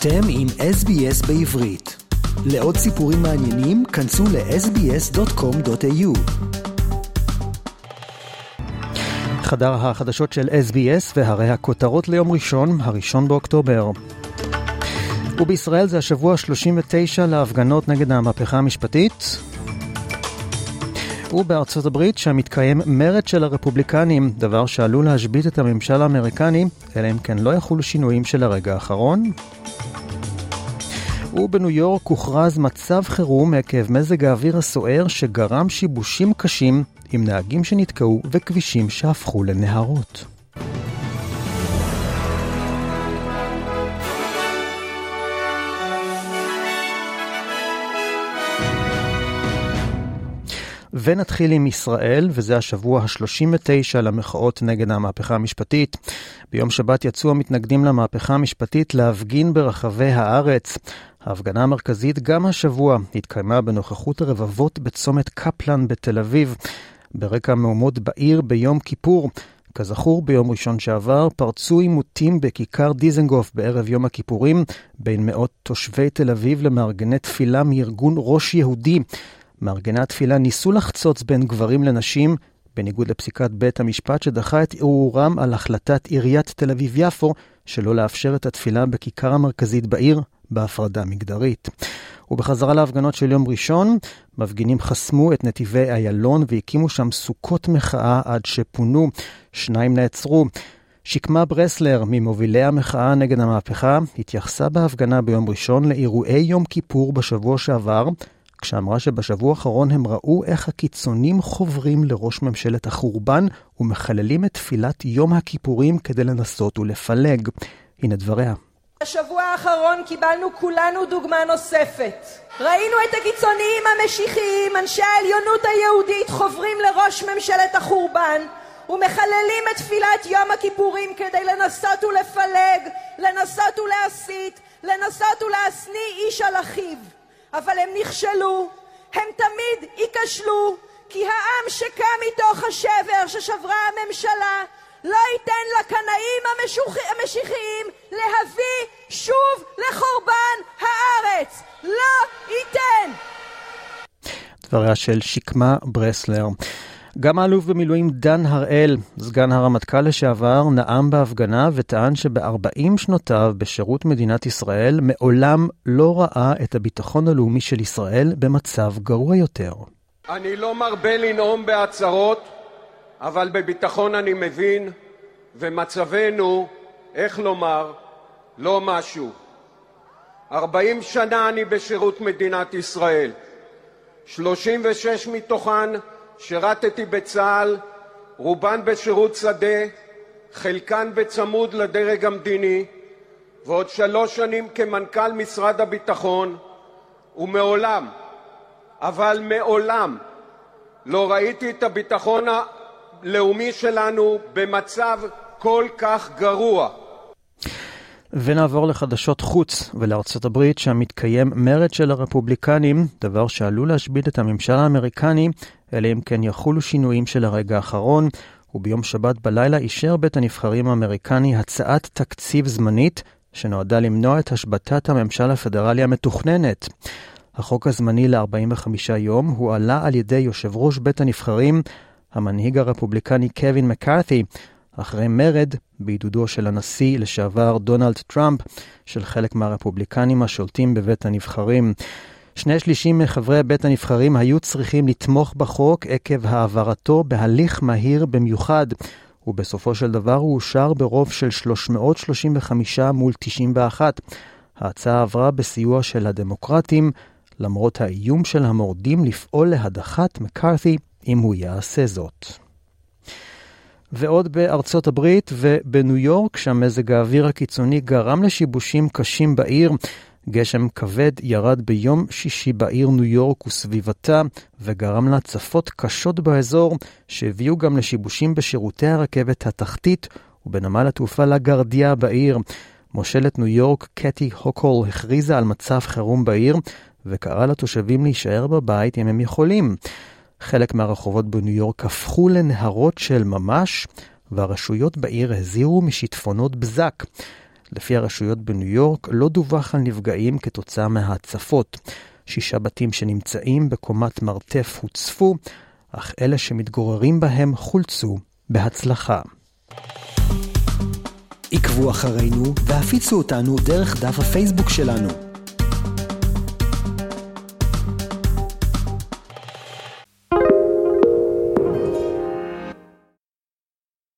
אתם עם SBS בעברית. לעוד סיפורים מעניינים, כנסו ל-sbs.com.au. חדר החדשות של SBS והרי הכותרות ליום ראשון, הראשון באוקטובר. ובישראל זה השבוע ה-39 להפגנות נגד המהפכה המשפטית. ובארצות הברית, שם מתקיים מרד של הרפובליקנים, דבר שעלול להשבית את הממשל האמריקני, אלא אם כן לא יחולו שינויים של הרגע האחרון. ובניו יורק הוכרז מצב חירום עקב מזג האוויר הסוער שגרם שיבושים קשים עם נהגים שנתקעו וכבישים שהפכו לנהרות. ונתחיל עם ישראל, וזה השבוע ה-39 למחאות נגד המהפכה המשפטית. ביום שבת יצאו המתנגדים למהפכה המשפטית להפגין ברחבי הארץ. ההפגנה המרכזית גם השבוע התקיימה בנוכחות הרבבות בצומת קפלן בתל אביב. ברקע המהומות בעיר ביום כיפור. כזכור, ביום ראשון שעבר פרצו עימותים בכיכר דיזנגוף בערב יום הכיפורים בין מאות תושבי תל אביב למארגני תפילה מארגון ראש יהודי. מארגני התפילה ניסו לחצוץ בין גברים לנשים, בניגוד לפסיקת בית המשפט שדחה את ערעורם על החלטת עיריית תל אביב-יפו שלא לאפשר את התפילה בכיכר המרכזית בעיר בהפרדה מגדרית. ובחזרה להפגנות של יום ראשון, מפגינים חסמו את נתיבי איילון והקימו שם סוכות מחאה עד שפונו. שניים נעצרו. שקמה ברסלר, ממובילי המחאה נגד המהפכה, התייחסה בהפגנה ביום ראשון לאירועי יום כיפור בשבוע שעבר, כשאמרה שבשבוע האחרון הם ראו איך הקיצונים חוברים לראש ממשלת החורבן ומחללים את תפילת יום הכיפורים כדי לנסות ולפלג. הנה דבריה. בשבוע האחרון קיבלנו כולנו דוגמה נוספת. ראינו את הקיצוניים המשיחיים, אנשי העליונות היהודית, חוברים לראש ממשלת החורבן ומחללים את תפילת יום הכיפורים כדי לנסות ולפלג, לנסות ולהסית, לנסות ולהשניא איש על אחיו. אבל הם נכשלו, הם תמיד ייכשלו, כי העם שקם מתוך השבר ששברה הממשלה לא ייתן לקנאים המשיחיים להביא שוב לחורבן הארץ. לא ייתן. דבריה של שקמה ברסלר. גם האלוף במילואים דן הראל, סגן הרמטכ"ל לשעבר, נאם בהפגנה וטען שב-40 שנותיו בשירות מדינת ישראל מעולם לא ראה את הביטחון הלאומי של ישראל במצב גרוע יותר. אני לא מרבה לנאום בהצהרות, אבל בביטחון אני מבין, ומצבנו, איך לומר, לא משהו. 40 שנה אני בשירות מדינת ישראל, 36 מתוכן שירתתי בצה"ל, רובן בשירות שדה, חלקן בצמוד לדרג המדיני, ועוד שלוש שנים כמנכ"ל משרד הביטחון, ומעולם, אבל מעולם, לא ראיתי את הביטחון הלאומי שלנו במצב כל כך גרוע. ונעבור לחדשות חוץ ולארצות הברית, שם מתקיים מרד של הרפובליקנים, דבר שעלול להשבית את הממשל האמריקני, אלא אם כן יחולו שינויים של הרגע האחרון, וביום שבת בלילה אישר בית הנבחרים האמריקני הצעת תקציב זמנית, שנועדה למנוע את השבתת הממשל הפדרלי המתוכננת. החוק הזמני ל-45 יום הועלה על ידי יושב ראש בית הנבחרים, המנהיג הרפובליקני קווין מקארתי, אחרי מרד בעידודו של הנשיא לשעבר דונלד טראמפ, של חלק מהרפובליקנים השולטים בבית הנבחרים. שני שלישים מחברי בית הנבחרים היו צריכים לתמוך בחוק עקב העברתו בהליך מהיר במיוחד, ובסופו של דבר הוא אושר ברוב של 335 מול 91. ההצעה עברה בסיוע של הדמוקרטים, למרות האיום של המורדים לפעול להדחת מקארתי אם הוא יעשה זאת. ועוד בארצות הברית ובניו יורק, שהמזג האוויר הקיצוני גרם לשיבושים קשים בעיר. גשם כבד ירד ביום שישי בעיר ניו יורק וסביבתה, וגרם להצפות קשות באזור, שהביאו גם לשיבושים בשירותי הרכבת התחתית ובנמל התעופה לגרדיה בעיר. מושלת ניו יורק, קטי הוקול, הכריזה על מצב חירום בעיר, וקראה לתושבים להישאר בבית אם הם יכולים. חלק מהרחובות בניו יורק הפכו לנהרות של ממש, והרשויות בעיר הזהירו משיטפונות בזק. לפי הרשויות בניו יורק, לא דווח על נפגעים כתוצאה מההצפות. שישה בתים שנמצאים בקומת מרתף הוצפו, אך אלה שמתגוררים בהם חולצו בהצלחה. עקבו אחרינו והפיצו אותנו דרך דף הפייסבוק שלנו.